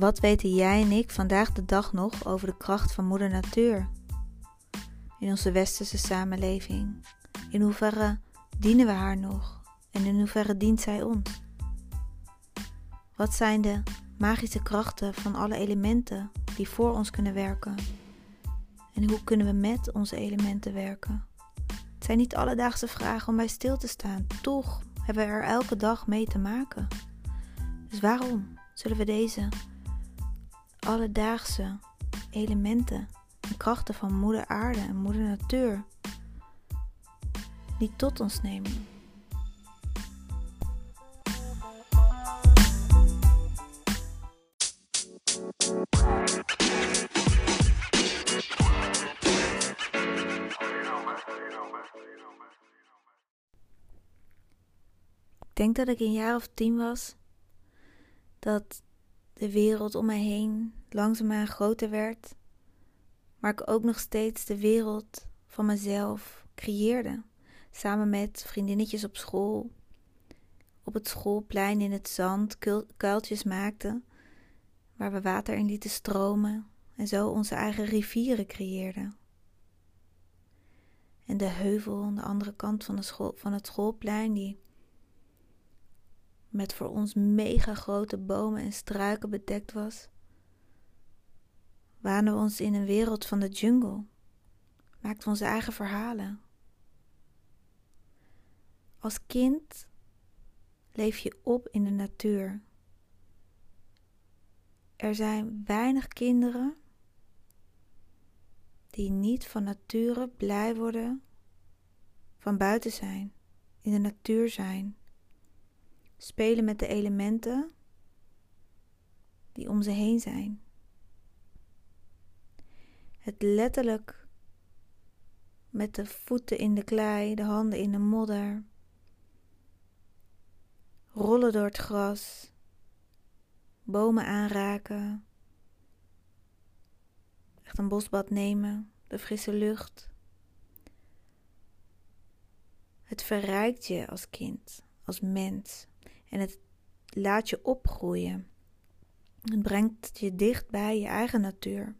Wat weten jij en ik vandaag de dag nog over de kracht van Moeder Natuur? In onze westerse samenleving. In hoeverre dienen we haar nog? En in hoeverre dient zij ons? Wat zijn de magische krachten van alle elementen die voor ons kunnen werken? En hoe kunnen we met onze elementen werken? Het zijn niet alledaagse vragen om bij stil te staan. Toch hebben we er elke dag mee te maken. Dus waarom zullen we deze alledaagse elementen en krachten van Moeder Aarde en Moeder Natuur niet tot ons nemen? Ik denk dat ik een jaar of tien was, dat de wereld om mij heen langzaamaan groter werd, maar ik ook nog steeds de wereld van mezelf creëerde, samen met vriendinnetjes op school, op het schoolplein in het zand kuiltjes maakten, waar we water in lieten stromen en zo onze eigen rivieren creëerden. En de heuvel aan de andere kant van, de school, van het schoolplein, die met voor ons mega grote bomen en struiken bedekt was, waanden we ons in een wereld van de jungle, maakten onze eigen verhalen. Als kind leef je op in de natuur. Er zijn weinig kinderen die niet van nature blij worden van buiten zijn, in de natuur zijn spelen met de elementen die om ze heen zijn. Het letterlijk met de voeten in de klei, de handen in de modder, rollen door het gras, bomen aanraken, echt een bosbad nemen, de frisse lucht. Het verrijkt je als kind, als mens. En het laat je opgroeien. Het brengt je dicht bij je eigen natuur.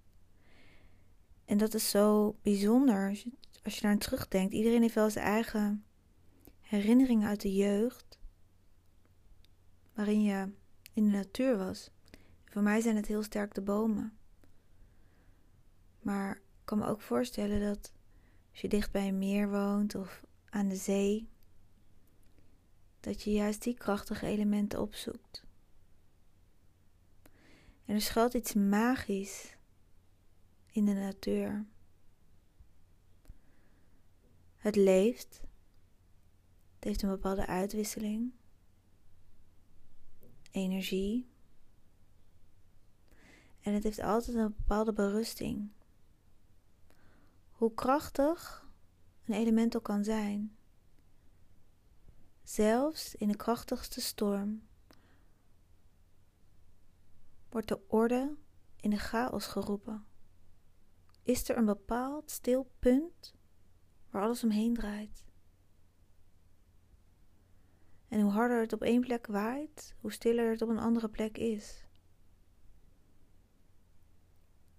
En dat is zo bijzonder als je, daar aan terugdenkt. Iedereen heeft wel zijn eigen herinneringen uit de jeugd. Waarin je in de natuur was. Voor mij zijn het heel sterk de bomen. Maar ik kan me ook voorstellen dat als je dicht bij een meer woont of aan de zee, dat je juist die krachtige elementen opzoekt. En er schuilt iets magisch in de natuur. Het leeft. Het heeft een bepaalde uitwisseling. Energie. En het heeft altijd een bepaalde berusting. Hoe krachtig een element ook kan zijn. Zelfs in de krachtigste storm wordt de orde in de chaos geroepen. Is er een bepaald stil punt waar alles omheen draait? En hoe harder het op één plek waait, hoe stiller het op een andere plek is.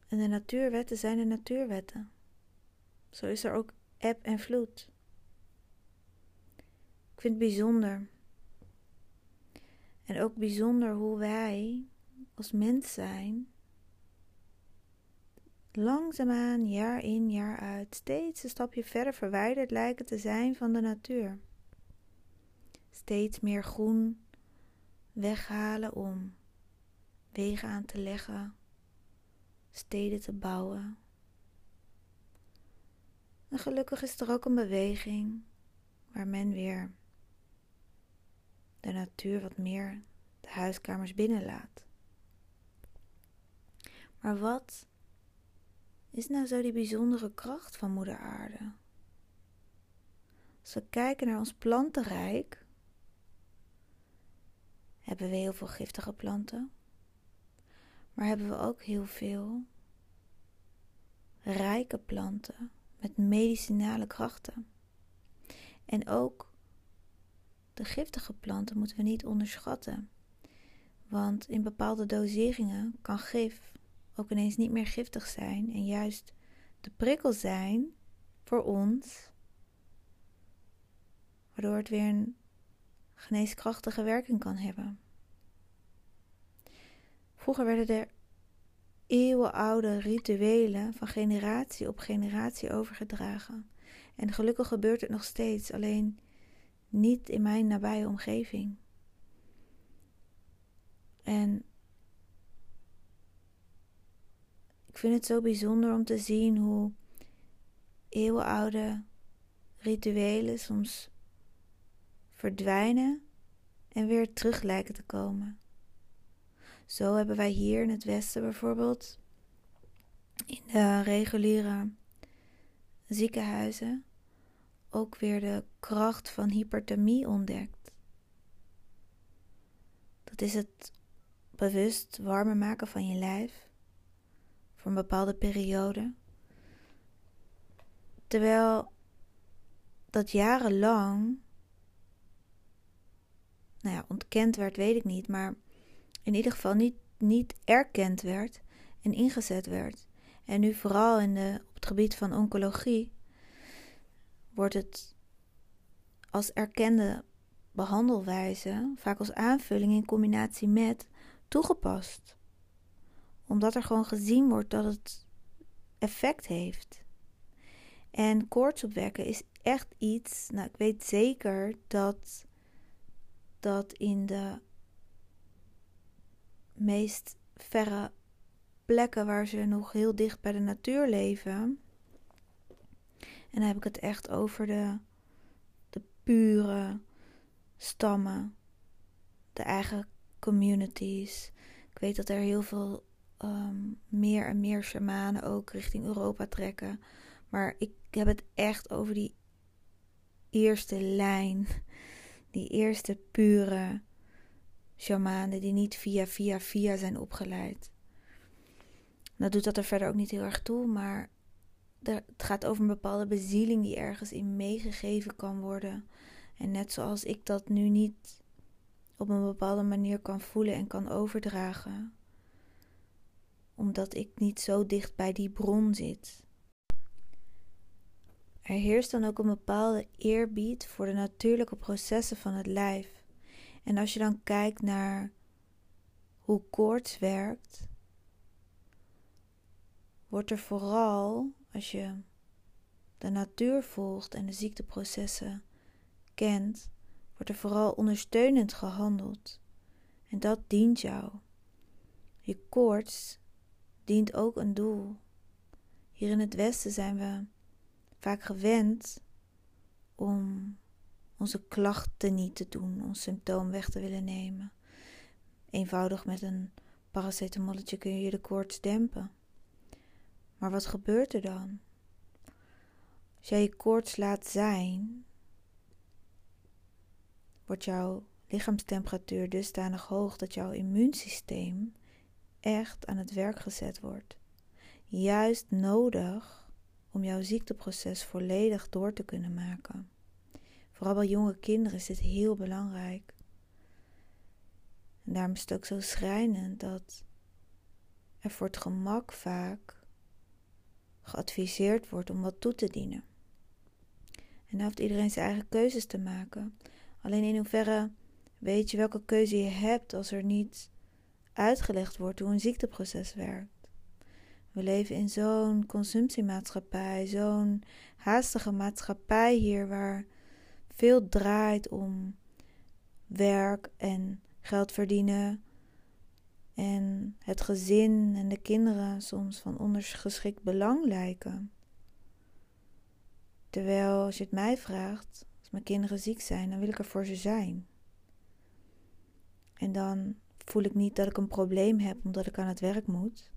En de natuurwetten zijn de natuurwetten. Zo is er ook eb en vloed. Ik vind het bijzonder. En ook bijzonder hoe wij als mens zijn, langzaamaan, jaar in, jaar uit, steeds een stapje verder verwijderd lijken te zijn van de natuur. Steeds meer groen weghalen om wegen aan te leggen, steden te bouwen. En gelukkig is er ook een beweging waar men weer de natuur wat meer de huiskamers binnenlaat. Maar wat is nou zo die bijzondere kracht van Moeder Aarde? Als we kijken naar ons plantenrijk, hebben we heel veel giftige planten, maar hebben we ook heel veel rijke planten met medicinale krachten. En ook de giftige planten moeten we niet onderschatten. Want in bepaalde doseringen kan gif ook ineens niet meer giftig zijn en juist de prikkel zijn voor ons, waardoor het weer een geneeskrachtige werking kan hebben. Vroeger werden er eeuwenoude rituelen van generatie op generatie overgedragen. En gelukkig gebeurt het nog steeds, alleen niet in mijn nabije omgeving. En ik vind het zo bijzonder om te zien hoe eeuwenoude rituelen soms verdwijnen en weer terug lijken te komen. Zo hebben wij hier in het Westen bijvoorbeeld in de reguliere ziekenhuizen ook weer de kracht van hyperthermie ontdekt. Dat is het bewust warmer maken van je lijf voor een bepaalde periode. Terwijl dat jarenlang, nou ja, ontkend werd, weet ik niet, maar in ieder geval niet, niet erkend werd en ingezet werd. En nu vooral in de, op het gebied van oncologie wordt het als erkende behandelwijze, vaak als aanvulling in combinatie met, toegepast. Omdat er gewoon gezien wordt dat het effect heeft. En koorts opwekken is echt iets, nou ik weet zeker dat dat in de meest verre plekken waar ze nog heel dicht bij de natuur leven. En dan heb ik het echt over de, de pure stammen, de eigen communities. Ik weet dat er heel veel ehm, meer en meer shamanen ook richting Europa trekken. Maar ik heb het echt over die eerste lijn, die eerste pure shamanen die niet via, via, via zijn opgeleid. Dat doet dat er verder ook niet heel erg toe, maar het gaat over een bepaalde bezieling die ergens in meegegeven kan worden. En net zoals ik dat nu niet op een bepaalde manier kan voelen en kan overdragen, omdat ik niet zo dicht bij die bron zit. Er heerst dan ook een bepaalde eerbied voor de natuurlijke processen van het lijf. En als je dan kijkt naar hoe koorts werkt, wordt er vooral, als je de natuur volgt en de ziekteprocessen kent, wordt er vooral ondersteunend gehandeld. En dat dient jou. Je koorts dient ook een doel. Hier in het Westen zijn we vaak gewend om onze klachten niet te doen, ons symptoom weg te willen nemen. Eenvoudig met een paracetamolletje kun je de koorts dempen. Maar wat gebeurt er dan? Als jij je koorts laat zijn, wordt jouw lichaamstemperatuur dusdanig hoog dat jouw immuunsysteem echt aan het werk gezet wordt. Juist nodig om jouw ziekteproces volledig door te kunnen maken. Vooral bij jonge kinderen is dit heel belangrijk. En daarom is het ook zo schrijnend dat er voor het gemak vaak geadviseerd wordt om wat toe te dienen. En dan heeft iedereen zijn eigen keuzes te maken. Alleen in hoeverre weet je welke keuze je hebt als er niet uitgelegd wordt hoe een ziekteproces werkt. We leven in zo'n consumptiemaatschappij, zo'n haastige maatschappij hier waar veel draait om werk en geld verdienen en het gezin en de kinderen soms van ondergeschikt belang lijken. Terwijl als je het mij vraagt, als mijn kinderen ziek zijn, dan wil ik er voor ze zijn. En dan voel ik niet dat ik een probleem heb omdat ik aan het werk moet,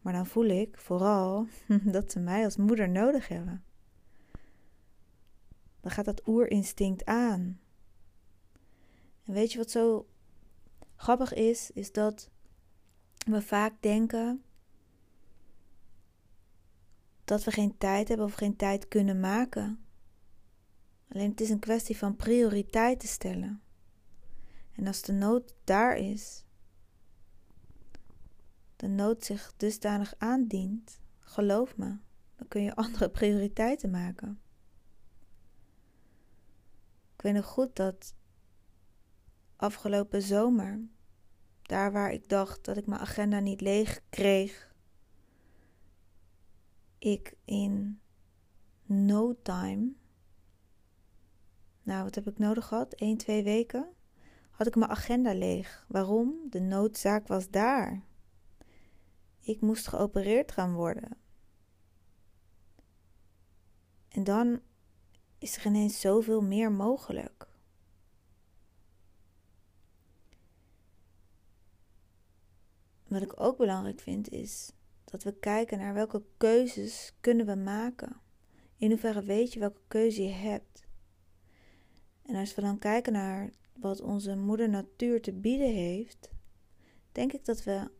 maar dan voel ik vooral dat ze mij als moeder nodig hebben dan gaat dat oerinstinct aan. En weet je wat zo grappig is? Is dat we vaak denken dat we geen tijd hebben of geen tijd kunnen maken. Alleen het is een kwestie van prioriteiten stellen. En als de nood daar is, de nood zich dusdanig aandient, geloof me, dan kun je andere prioriteiten maken. Ik weet nog goed dat afgelopen zomer, daar waar ik dacht dat ik mijn agenda niet leeg kreeg, ik in no time, nou wat heb ik nodig gehad? 1, 2 weken, had ik mijn agenda leeg. Waarom? De noodzaak was daar. Ik moest geopereerd gaan worden. En dan is er ineens zoveel meer mogelijk. Wat ik ook belangrijk vind is dat we kijken naar welke keuzes kunnen we maken. In hoeverre weet je welke keuze je hebt. En als we dan kijken naar wat onze moeder natuur te bieden heeft, denk ik dat we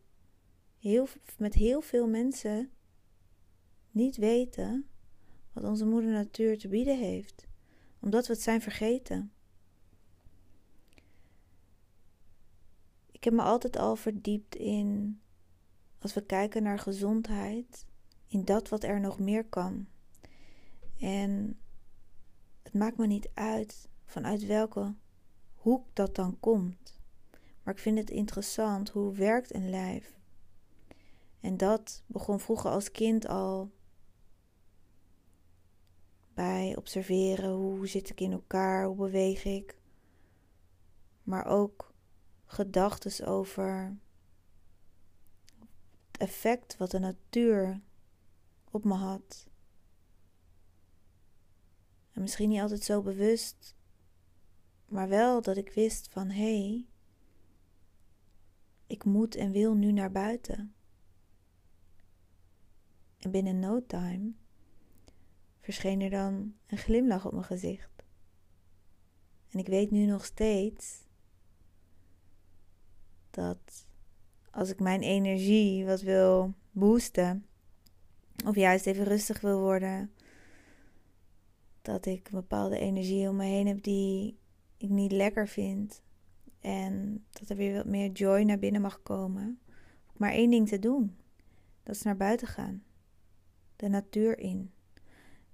heel, met heel veel mensen niet weten wat onze moeder natuur te bieden heeft, omdat we het zijn vergeten. Ik heb me altijd al verdiept in, als we kijken naar gezondheid, in dat wat er nog meer kan. En het maakt me niet uit vanuit welke hoek dat dan komt. Maar ik vind het interessant hoe werkt een lijf. En dat begon vroeger als kind al bij observeren hoe zit ik in elkaar, hoe beweeg ik. Maar ook gedachten over het effect wat de natuur op me had. En misschien niet altijd zo bewust, maar wel dat ik wist van hé, hey, ik moet en wil nu naar buiten. En binnen no time verscheen er dan een glimlach op mijn gezicht. En ik weet nu nog steeds dat als ik mijn energie wat wil boosten, of juist even rustig wil worden, dat ik een bepaalde energie om me heen heb die ik niet lekker vind. En dat er weer wat meer joy naar binnen mag komen. Maar één ding te doen: dat is naar buiten gaan, de natuur in.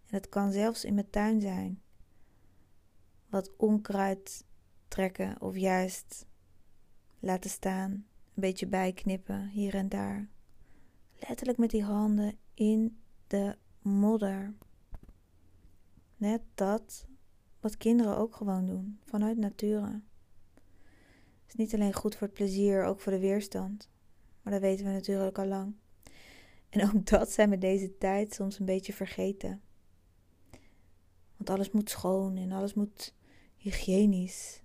En het kan zelfs in mijn tuin zijn. Wat onkruid trekken of juist laten staan. Een beetje bijknippen hier en daar. Letterlijk met die handen in de modder. Net dat wat kinderen ook gewoon doen, vanuit nature. Het is niet alleen goed voor het plezier, ook voor de weerstand. Maar dat weten we natuurlijk al lang. En ook dat zijn we deze tijd soms een beetje vergeten. Want alles moet schoon en alles moet hygiënisch.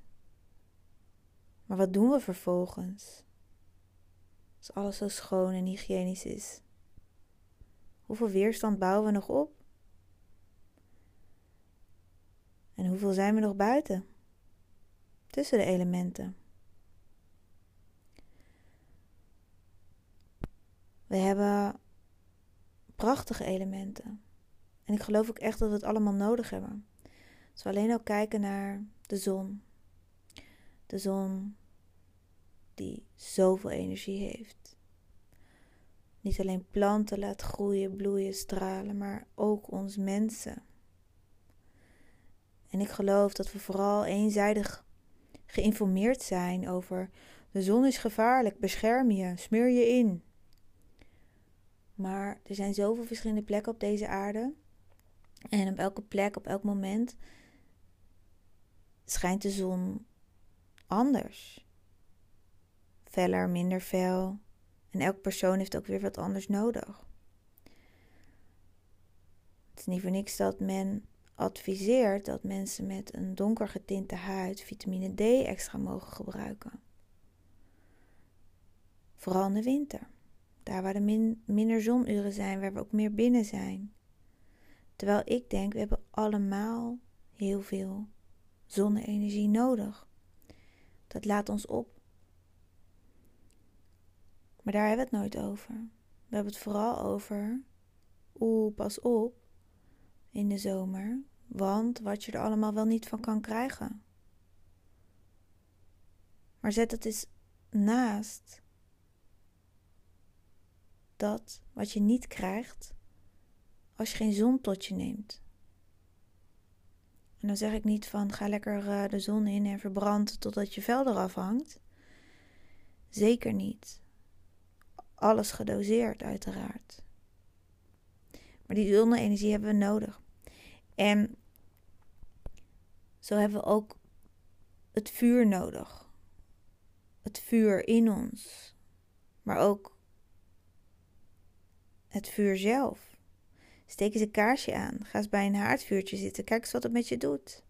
Maar wat doen we vervolgens? Als alles zo schoon en hygiënisch is. Hoeveel weerstand bouwen we nog op? En hoeveel zijn we nog buiten? Tussen de elementen. We hebben prachtige elementen. En ik geloof ook echt dat we het allemaal nodig hebben. Als we alleen al kijken naar de zon. De zon die zoveel energie heeft. Niet alleen planten laat groeien, bloeien, stralen, maar ook ons mensen. En ik geloof dat we vooral eenzijdig geïnformeerd zijn over de zon is gevaarlijk, bescherm je, smeur je in. Maar er zijn zoveel verschillende plekken op deze aarde en op elke plek, op elk moment, schijnt de zon anders. Feller, minder fel. En elk persoon heeft ook weer wat anders nodig. Het is niet voor niks dat men adviseert dat mensen met een donker getinte huid vitamine D extra mogen gebruiken. Vooral in de winter. Daar waar er minder zonuren zijn, waar we ook meer binnen zijn. Terwijl ik denk, we hebben allemaal heel veel zonne-energie nodig. Dat laat ons op. Maar daar hebben we het nooit over. We hebben het vooral over, oeh, pas op, in de zomer, want wat je er allemaal wel niet van kan krijgen. Maar zet het eens naast dat wat je niet krijgt als je geen zon tot je neemt. En dan zeg ik niet van ga lekker eh, de zon in en verbrand totdat je vel eraf hangt. Zeker niet. Alles gedoseerd, uiteraard. Maar die zonne-energie hebben we nodig. En zo hebben we ook het vuur nodig. Het vuur in ons. Maar ook het vuur zelf. Steek eens een kaarsje aan. Ga eens bij een haardvuurtje zitten. Kijk eens wat het met je doet.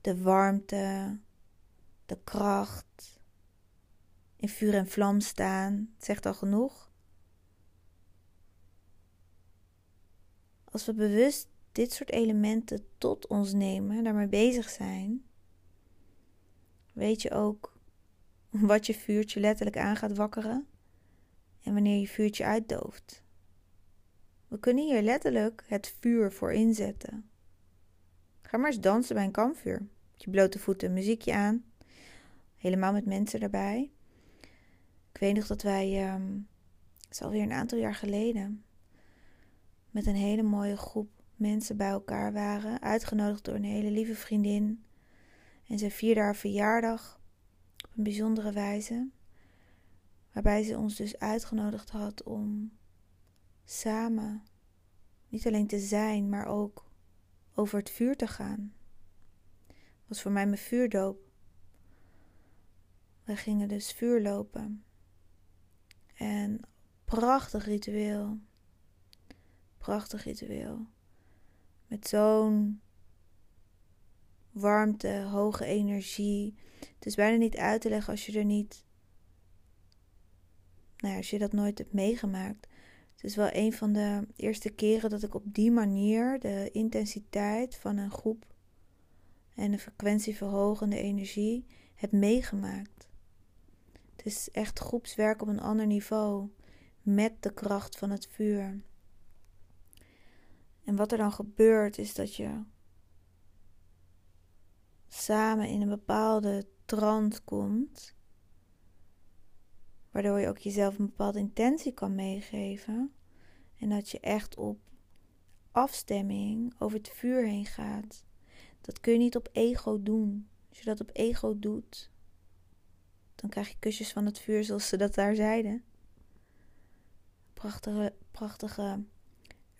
De warmte, de kracht. In vuur en vlam staan. Het zegt al genoeg. Als we bewust dit soort elementen tot ons nemen, daarmee bezig zijn, weet je ook wat je vuurtje letterlijk aan gaat wakkeren en wanneer je vuurtje uitdooft. We kunnen hier letterlijk het vuur voor inzetten. Ga maar eens dansen bij een kampvuur. Je blote voeten, muziekje aan. Helemaal met mensen erbij. Ik weet nog dat wij, um, het is alweer een aantal jaar geleden, met een hele mooie groep mensen bij elkaar waren. Uitgenodigd door een hele lieve vriendin. En ze vierde haar verjaardag op een bijzondere wijze. Waarbij ze ons dus uitgenodigd had om samen niet alleen te zijn, maar ook over het vuur te gaan. Dat was voor mij mijn vuurdoop. We gingen dus vuur lopen. En prachtig ritueel. Prachtig ritueel. Met zo'n warmte, hoge energie. Het is bijna niet uit te leggen als je er niet. Nou als je dat nooit hebt meegemaakt. Het is wel een van de eerste keren dat ik op die manier de intensiteit van een groep en de frequentieverhogende energie heb meegemaakt. Het is echt groepswerk op een ander niveau met de kracht van het vuur. En wat er dan gebeurt is dat je samen in een bepaalde trant komt, waardoor je ook jezelf een bepaalde intentie kan meegeven en dat je echt op afstemming over het vuur heen gaat. Dat kun je niet op ego doen. Als je dat op ego doet, dan krijg je kusjes van het vuur zoals ze dat daar zeiden. Prachtige, prachtige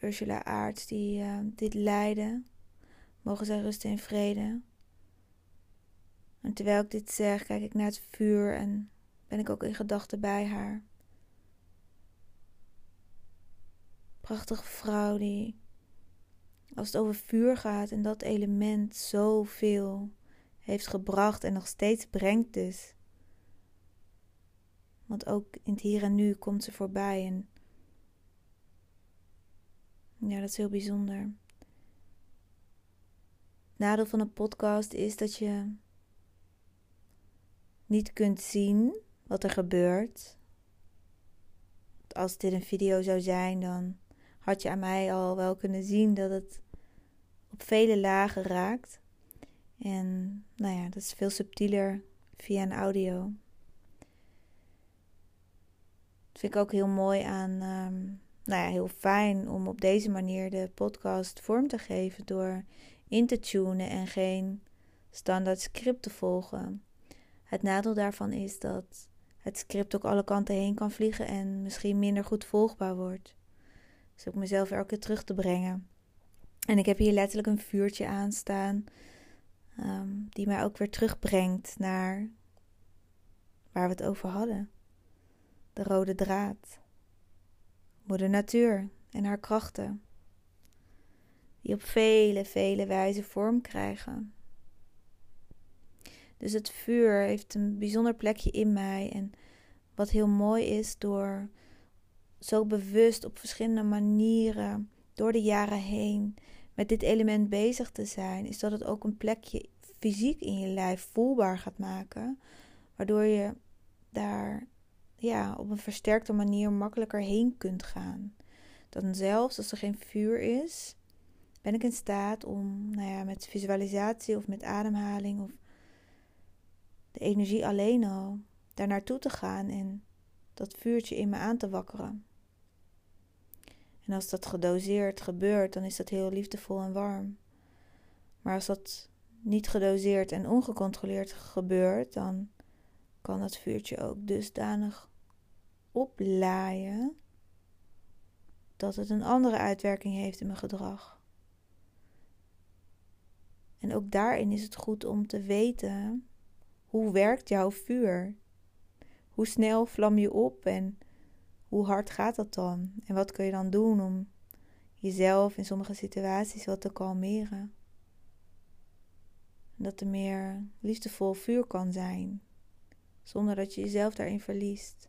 Ursula Aarts die uh, dit leiden. Mogen zij rusten in vrede. En terwijl ik dit zeg, kijk ik naar het vuur en ben ik ook in gedachten bij haar. Prachtige vrouw die, als het over vuur gaat en dat element zoveel heeft gebracht en nog steeds brengt dus. Want ook in het hier en nu komt ze voorbij en ja, dat is heel bijzonder. Nadeel van een podcast is dat je niet kunt zien wat er gebeurt. Als dit een video zou zijn, dan had je aan mij al wel kunnen zien dat het op vele lagen raakt. En nou ja, dat is veel subtieler via een audio. Dat vind ik ook heel mooi aan um, nou ja, heel fijn om op deze manier de podcast vorm te geven door in te tunen en geen standaard script te volgen. Het nadeel daarvan is dat het script ook alle kanten heen kan vliegen en misschien minder goed volgbaar wordt. Dus ook mezelf elke keer terug te brengen. En ik heb hier letterlijk een vuurtje aanstaan, um, die mij ook weer terugbrengt naar waar we het over hadden. De rode draad. Moeder Natuur en haar krachten, die op vele, vele wijzen vorm krijgen. Dus het vuur heeft een bijzonder plekje in mij en wat heel mooi is door zo bewust op verschillende manieren door de jaren heen met dit element bezig te zijn, is dat het ook een plekje fysiek in je lijf voelbaar gaat maken, waardoor je daar ja, op een versterkte manier makkelijker heen kunt gaan. Dan zelfs als er geen vuur is, ben ik in staat om nou ja, met visualisatie of met ademhaling of de energie alleen al daar naartoe te gaan en dat vuurtje in me aan te wakkeren. En als dat gedoseerd gebeurt, dan is dat heel liefdevol en warm. Maar als dat niet gedoseerd en ongecontroleerd gebeurt, dan kan het vuurtje ook dusdanig oplaaien dat het een andere uitwerking heeft in mijn gedrag. En ook daarin is het goed om te weten hoe werkt jouw vuur? Hoe snel vlam je op en hoe hard gaat dat dan? En wat kun je dan doen om jezelf in sommige situaties wat te kalmeren? Dat er meer liefdevol vuur kan zijn, zonder dat je jezelf daarin verliest.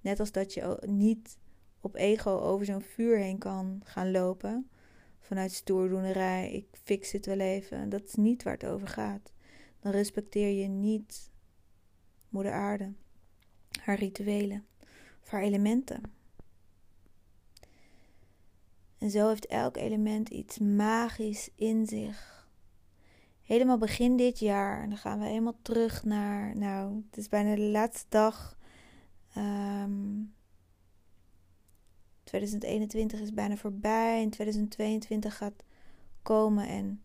Net als dat je niet op ego over zo'n vuur heen kan gaan lopen. Vanuit stoerdoenerij, ik fix het wel even. Dat is niet waar het over gaat. Dan respecteer je niet Moeder Aarde, haar rituelen, of haar elementen. En zo heeft elk element iets magisch in zich. Helemaal begin dit jaar, en dan gaan we helemaal terug naar, nou, het is bijna de laatste dag. Um, 2021 is bijna voorbij en 2022 gaat komen en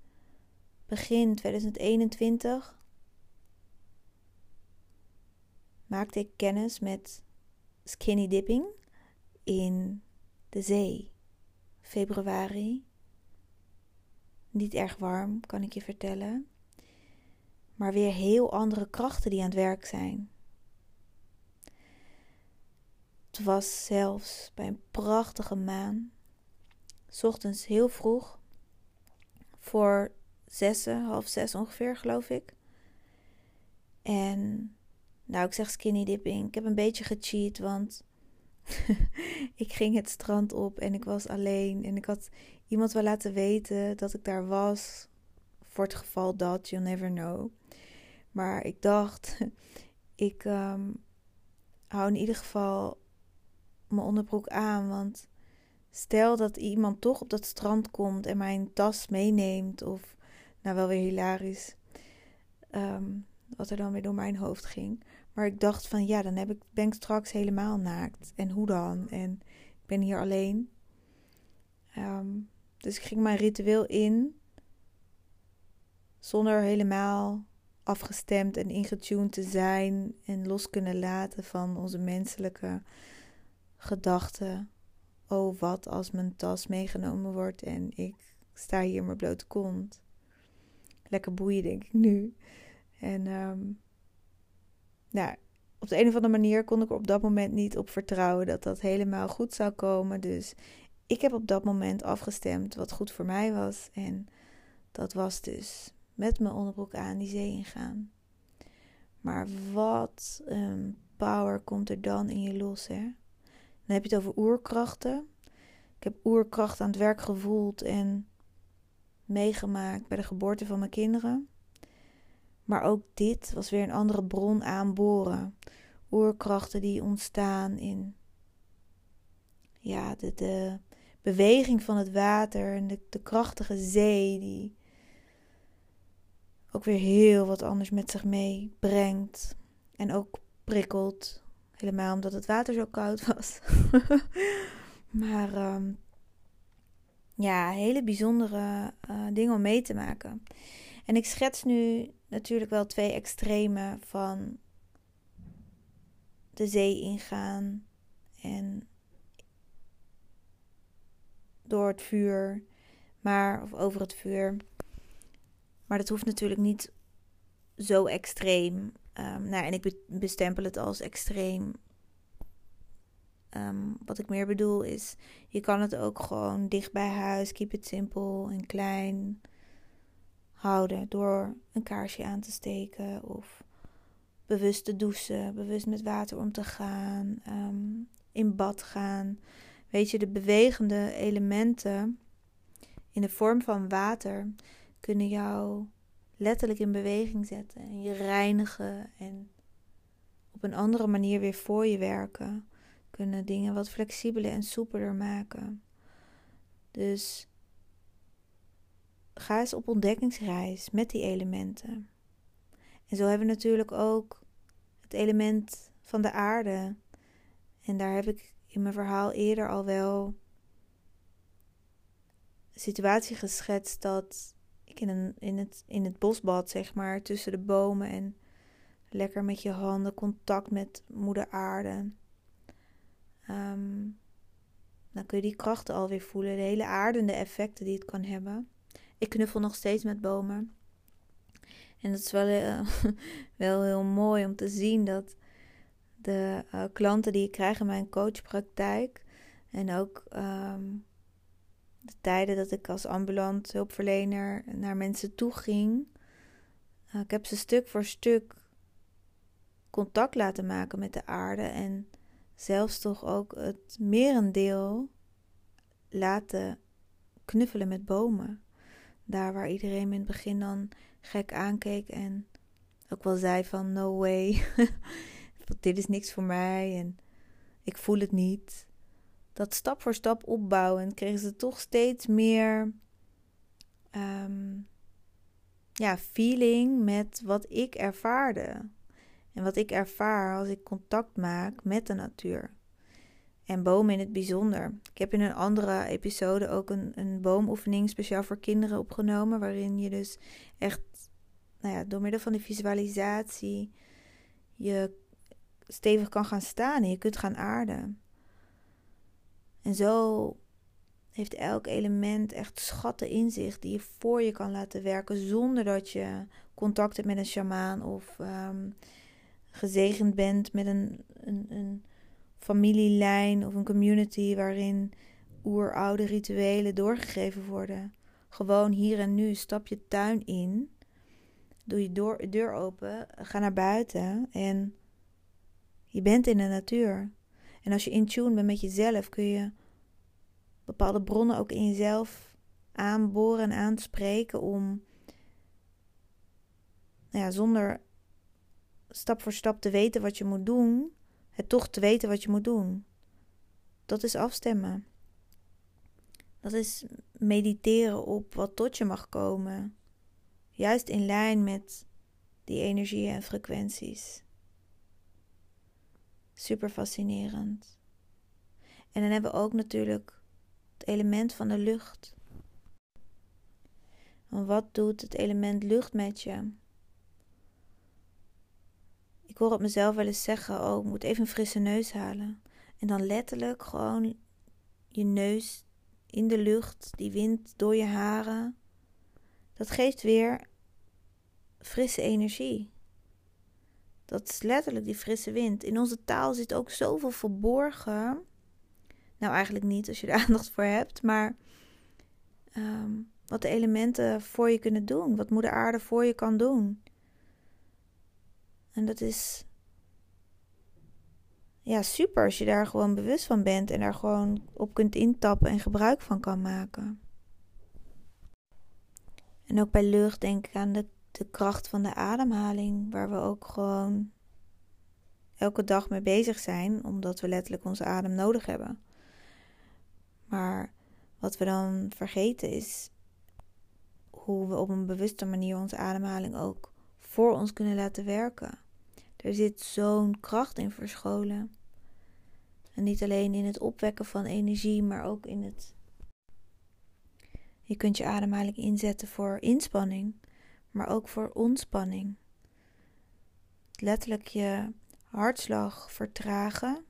begin 2021 maakte ik kennis met skinny dipping in de zee. Februari. Niet erg warm, kan ik je vertellen. Maar weer heel andere krachten die aan het werk zijn. Het was zelfs bij een prachtige maan. Ochtends heel vroeg. Voor zes, half zes ongeveer, geloof ik. En nou, ik zeg skinny dipping. Ik heb een beetje gecheat, want ik ging het strand op en ik was alleen. En ik had iemand wel laten weten dat ik daar was. Voor het geval dat, you'll never know. Maar ik dacht, ik um, hou in ieder geval mijn onderbroek aan. Want stel dat iemand toch op dat strand komt en mijn tas meeneemt. Of, nou wel weer hilarisch. Ehm, wat er dan weer door mijn hoofd ging. Maar ik dacht van ja, dan heb ik, ben ik straks helemaal naakt. En hoe dan? En ik ben hier alleen. Ehm, dus ik ging mijn ritueel in. Zonder helemaal afgestemd en ingetuned te zijn. En los kunnen laten van onze menselijke gedachten. Oh, wat als mijn tas meegenomen wordt en ik sta hier mijn blote kont. Lekker boeien, denk ik nu. En um, nou, op de een of andere manier kon ik er op dat moment niet op vertrouwen dat dat helemaal goed zou komen. Dus ik heb op dat moment afgestemd wat goed voor mij was. En dat was dus met mijn onderbroek aan die zee ingaan. Maar wat een power komt er dan in je los, hè? Dan heb je het over oerkrachten. Ik heb oerkracht aan het werk gevoeld en meegemaakt bij de geboorte van mijn kinderen. Maar ook dit was weer een andere bron aanboren. Oerkrachten die ontstaan in ja, de, de beweging van het water en de, krachtige zee die ook weer heel wat anders met zich meebrengt. En ook prikkelt. Helemaal omdat het water zo koud was. maar um, ja, hele bijzondere uh, dingen om mee te maken. En ik schets nu natuurlijk wel twee extremen van de zee ingaan en door het vuur, maar of over het vuur. Maar dat hoeft natuurlijk niet zo extreem. Um, nou, en ik bestempel het als extreem. Um, wat ik meer bedoel is, je kan het ook gewoon dicht bij huis, keep it simpel en klein houden door een kaarsje aan te steken of bewust te douchen, bewust met water om te gaan, ehm, in bad gaan. Weet je, de bewegende elementen in de vorm van water kunnen jou letterlijk in beweging zetten en je reinigen en op een andere manier weer voor je werken. Kunnen dingen wat flexibeler en soepeler maken. Dus ga eens op ontdekkingsreis met die elementen. En zo hebben we natuurlijk ook het element van de aarde En daar heb ik in mijn verhaal eerder al wel een situatie geschetst dat ik in, een, in, het, in het bosbad, zeg maar, tussen de bomen en lekker met je handen contact met moeder aarde. Um, dan kun je die krachten alweer voelen, de hele aardende effecten die het kan hebben. Ik knuffel nog steeds met bomen. En dat is wel, uh, wel heel mooi om te zien dat de uh, klanten die ik krijg in mijn coachpraktijk en ook um, de tijden dat ik als ambulant hulpverlener naar mensen toe ging, uh, ik heb ze stuk voor stuk contact laten maken met de aarde en zelfs toch ook het merendeel laten knuffelen met bomen. Daar waar iedereen in het begin dan gek aankeek en ook wel zei van no way, dit is niks voor mij en ik voel het niet. Dat stap voor stap opbouwen kregen ze toch steeds meer um, ja, feeling met wat ik ervaarde. En wat ik ervaar als ik contact maak met de natuur. En bomen in het bijzonder. Ik heb in een andere episode ook een, een boomoefening speciaal voor kinderen opgenomen. Waarin je dus echt nou ja, door middel van die visualisatie je stevig kan gaan staan en je kunt gaan aarden. En zo heeft elk element echt schatten in zich die je voor je kan laten werken zonder dat je contact hebt met een shamaan of ehm, gezegend bent met een, een, een familielijn of een community waarin oeroude rituelen doorgegeven worden. Gewoon hier en nu, stap je tuin in, doe je deur open, ga naar buiten en je bent in de natuur. En als je in tune bent met jezelf, kun je bepaalde bronnen ook in jezelf aanboren en aanspreken om nou ja, zonder stap voor stap te weten wat je moet doen, het toch te weten wat je moet doen. Dat is afstemmen. Dat is mediteren op wat tot je mag komen. Juist in lijn met die energieën en frequenties. Super fascinerend. En dan hebben we ook natuurlijk het element van de lucht. Wat doet het element lucht met je? Ik hoor het mezelf wel eens zeggen: Oh, ik moet even een frisse neus halen. En dan letterlijk gewoon je neus in de lucht, die wind door je haren. Dat geeft weer frisse energie. Dat is letterlijk die frisse wind. In onze taal zit ook zoveel verborgen. Nou, eigenlijk niet als je er aandacht voor hebt, maar ehm, wat de elementen voor je kunnen doen, wat Moeder Aarde voor je kan doen. En dat is ja, super als je daar gewoon bewust van bent en daar gewoon op kunt intappen en gebruik van kan maken. En ook bij lucht denk ik aan de, de kracht van de ademhaling, waar we ook gewoon elke dag mee bezig zijn, omdat we letterlijk onze adem nodig hebben. Maar wat we dan vergeten is hoe we op een bewuste manier onze ademhaling ook voor ons kunnen laten werken. Er zit zo'n kracht in verscholen. En niet alleen in het opwekken van energie, maar ook in het. Je kunt je ademhaling inzetten voor inspanning, maar ook voor ontspanning. Letterlijk je hartslag vertragen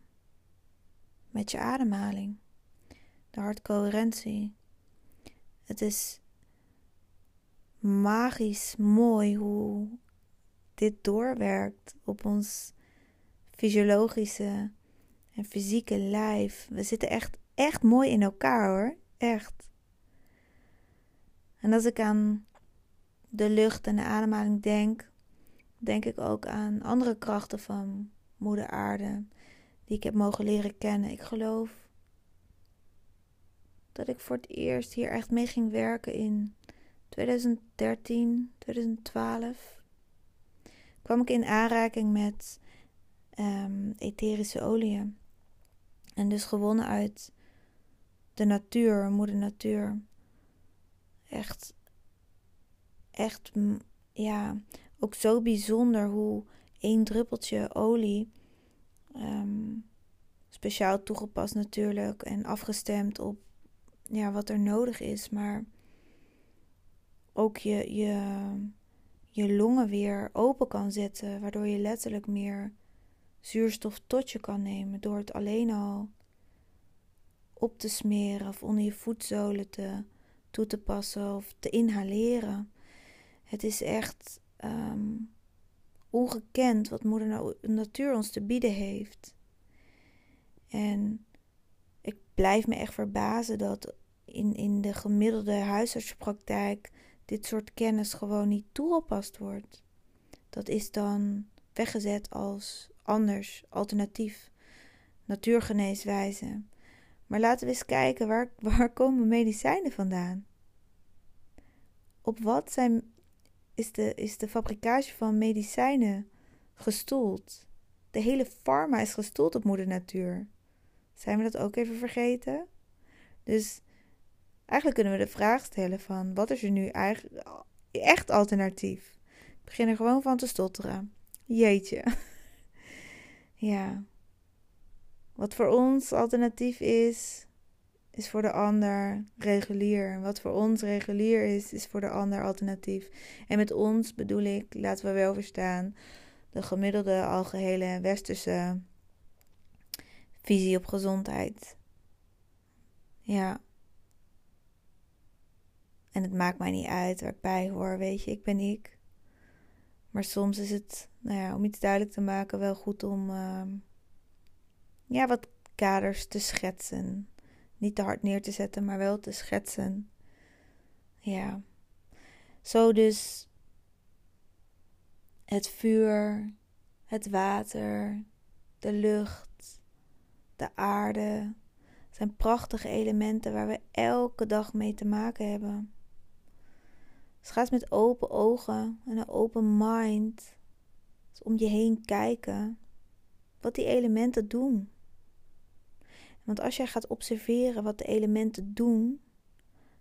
met je ademhaling. De hartcoherentie. Het is magisch mooi hoe dit doorwerkt op ons fysiologische en fysieke lijf. We zitten echt, echt mooi in elkaar hoor. Echt. En als ik aan de lucht en de ademhaling denk, denk ik ook aan andere krachten van Moeder Aarde die ik heb mogen leren kennen. Ik geloof dat ik voor het eerst hier echt mee ging werken in 2013, 2012 kwam ik in aanraking met um, etherische oliën. En dus gewonnen uit de natuur, moeder natuur. Echt, echt, ja, ook zo bijzonder hoe één druppeltje olie um, speciaal toegepast natuurlijk en afgestemd op ja, wat er nodig is, maar ook je, je, je longen weer open kan zetten, waardoor je letterlijk meer zuurstof tot je kan nemen door het alleen al op te smeren of onder je voetzolen te, toe te passen of te inhaleren. Het is echt ehm, ongekend wat moeder natuur ons te bieden heeft. En ik blijf me echt verbazen dat in, in de gemiddelde huisartspraktijk dit soort kennis gewoon niet toegepast wordt. Dat is dan weggezet als anders, alternatief, natuurgeneeswijze. Maar laten we eens kijken, waar, waar komen medicijnen vandaan? Op wat zijn, is, de, is de fabricage van medicijnen gestoeld? De hele pharma is gestoeld op moeder natuur. Zijn we dat ook even vergeten? Dus eigenlijk kunnen we de vraag stellen van wat is er nu eigenlijk echt alternatief? Ik begin er gewoon van te stotteren. Jeetje. ja. Wat voor ons alternatief is, is voor de ander regulier. Wat voor ons regulier is, is voor de ander alternatief. En met ons bedoel ik, laten we wel verstaan, de gemiddelde algehele westerse visie op gezondheid. Ja. En het maakt mij niet uit waar ik bij hoor, weet je, ik ben ik. Maar soms is het, nou ja, om iets duidelijk te maken, wel goed om uh, ja, wat kaders te schetsen. Niet te hard neer te zetten, maar wel te schetsen. Ja. Zo dus het vuur, het water, de lucht, de aarde zijn prachtige elementen waar we elke dag mee te maken hebben. Dus ga eens met open ogen en een open mind om je heen kijken wat die elementen doen. Want als jij gaat observeren wat de elementen doen,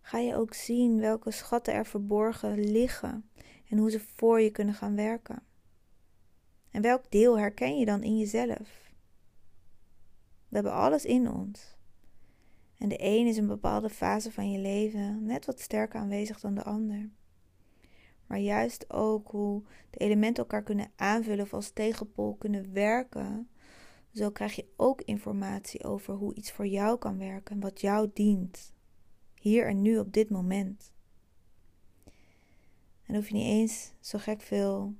ga je ook zien welke schatten er verborgen liggen en hoe ze voor je kunnen gaan werken. En welk deel herken je dan in jezelf? We hebben alles in ons. En de een is een bepaalde fase van je leven net wat sterker aanwezig dan de ander. Maar juist ook hoe de elementen elkaar kunnen aanvullen of als tegenpol kunnen werken, zo krijg je ook informatie over hoe iets voor jou kan werken en wat jou dient. Hier en nu op dit moment. En hoef je niet eens zo gek veel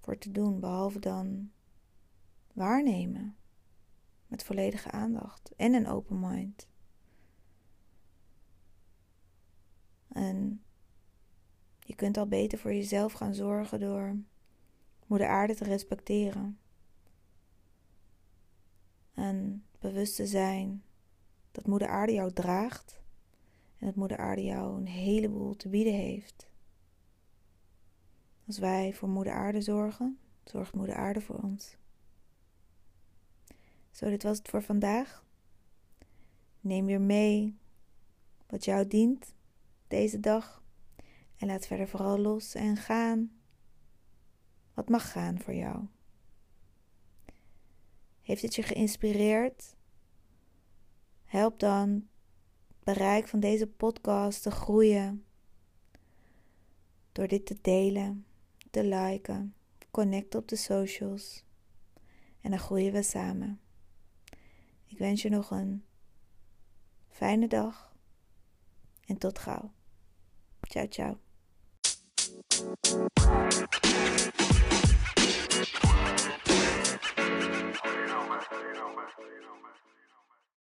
voor te doen, behalve dan waarnemen. Met volledige aandacht en een open mind. En je kunt al beter voor jezelf gaan zorgen door Moeder Aarde te respecteren en bewust te zijn dat Moeder Aarde jou draagt en dat Moeder Aarde jou een heleboel te bieden heeft. Als wij voor Moeder Aarde zorgen, zorgt Moeder Aarde voor ons. Zo, dit was het voor vandaag. Neem weer mee wat jou dient deze dag en laat verder vooral los en gaan wat mag gaan voor jou. Heeft het je geïnspireerd? Help dan het bereik van deze podcast te groeien. Door dit te delen, te liken, connecten op de socials. En dan groeien we samen. Ik wens je nog een fijne dag en tot gauw. Ciao, ciao. you know, man.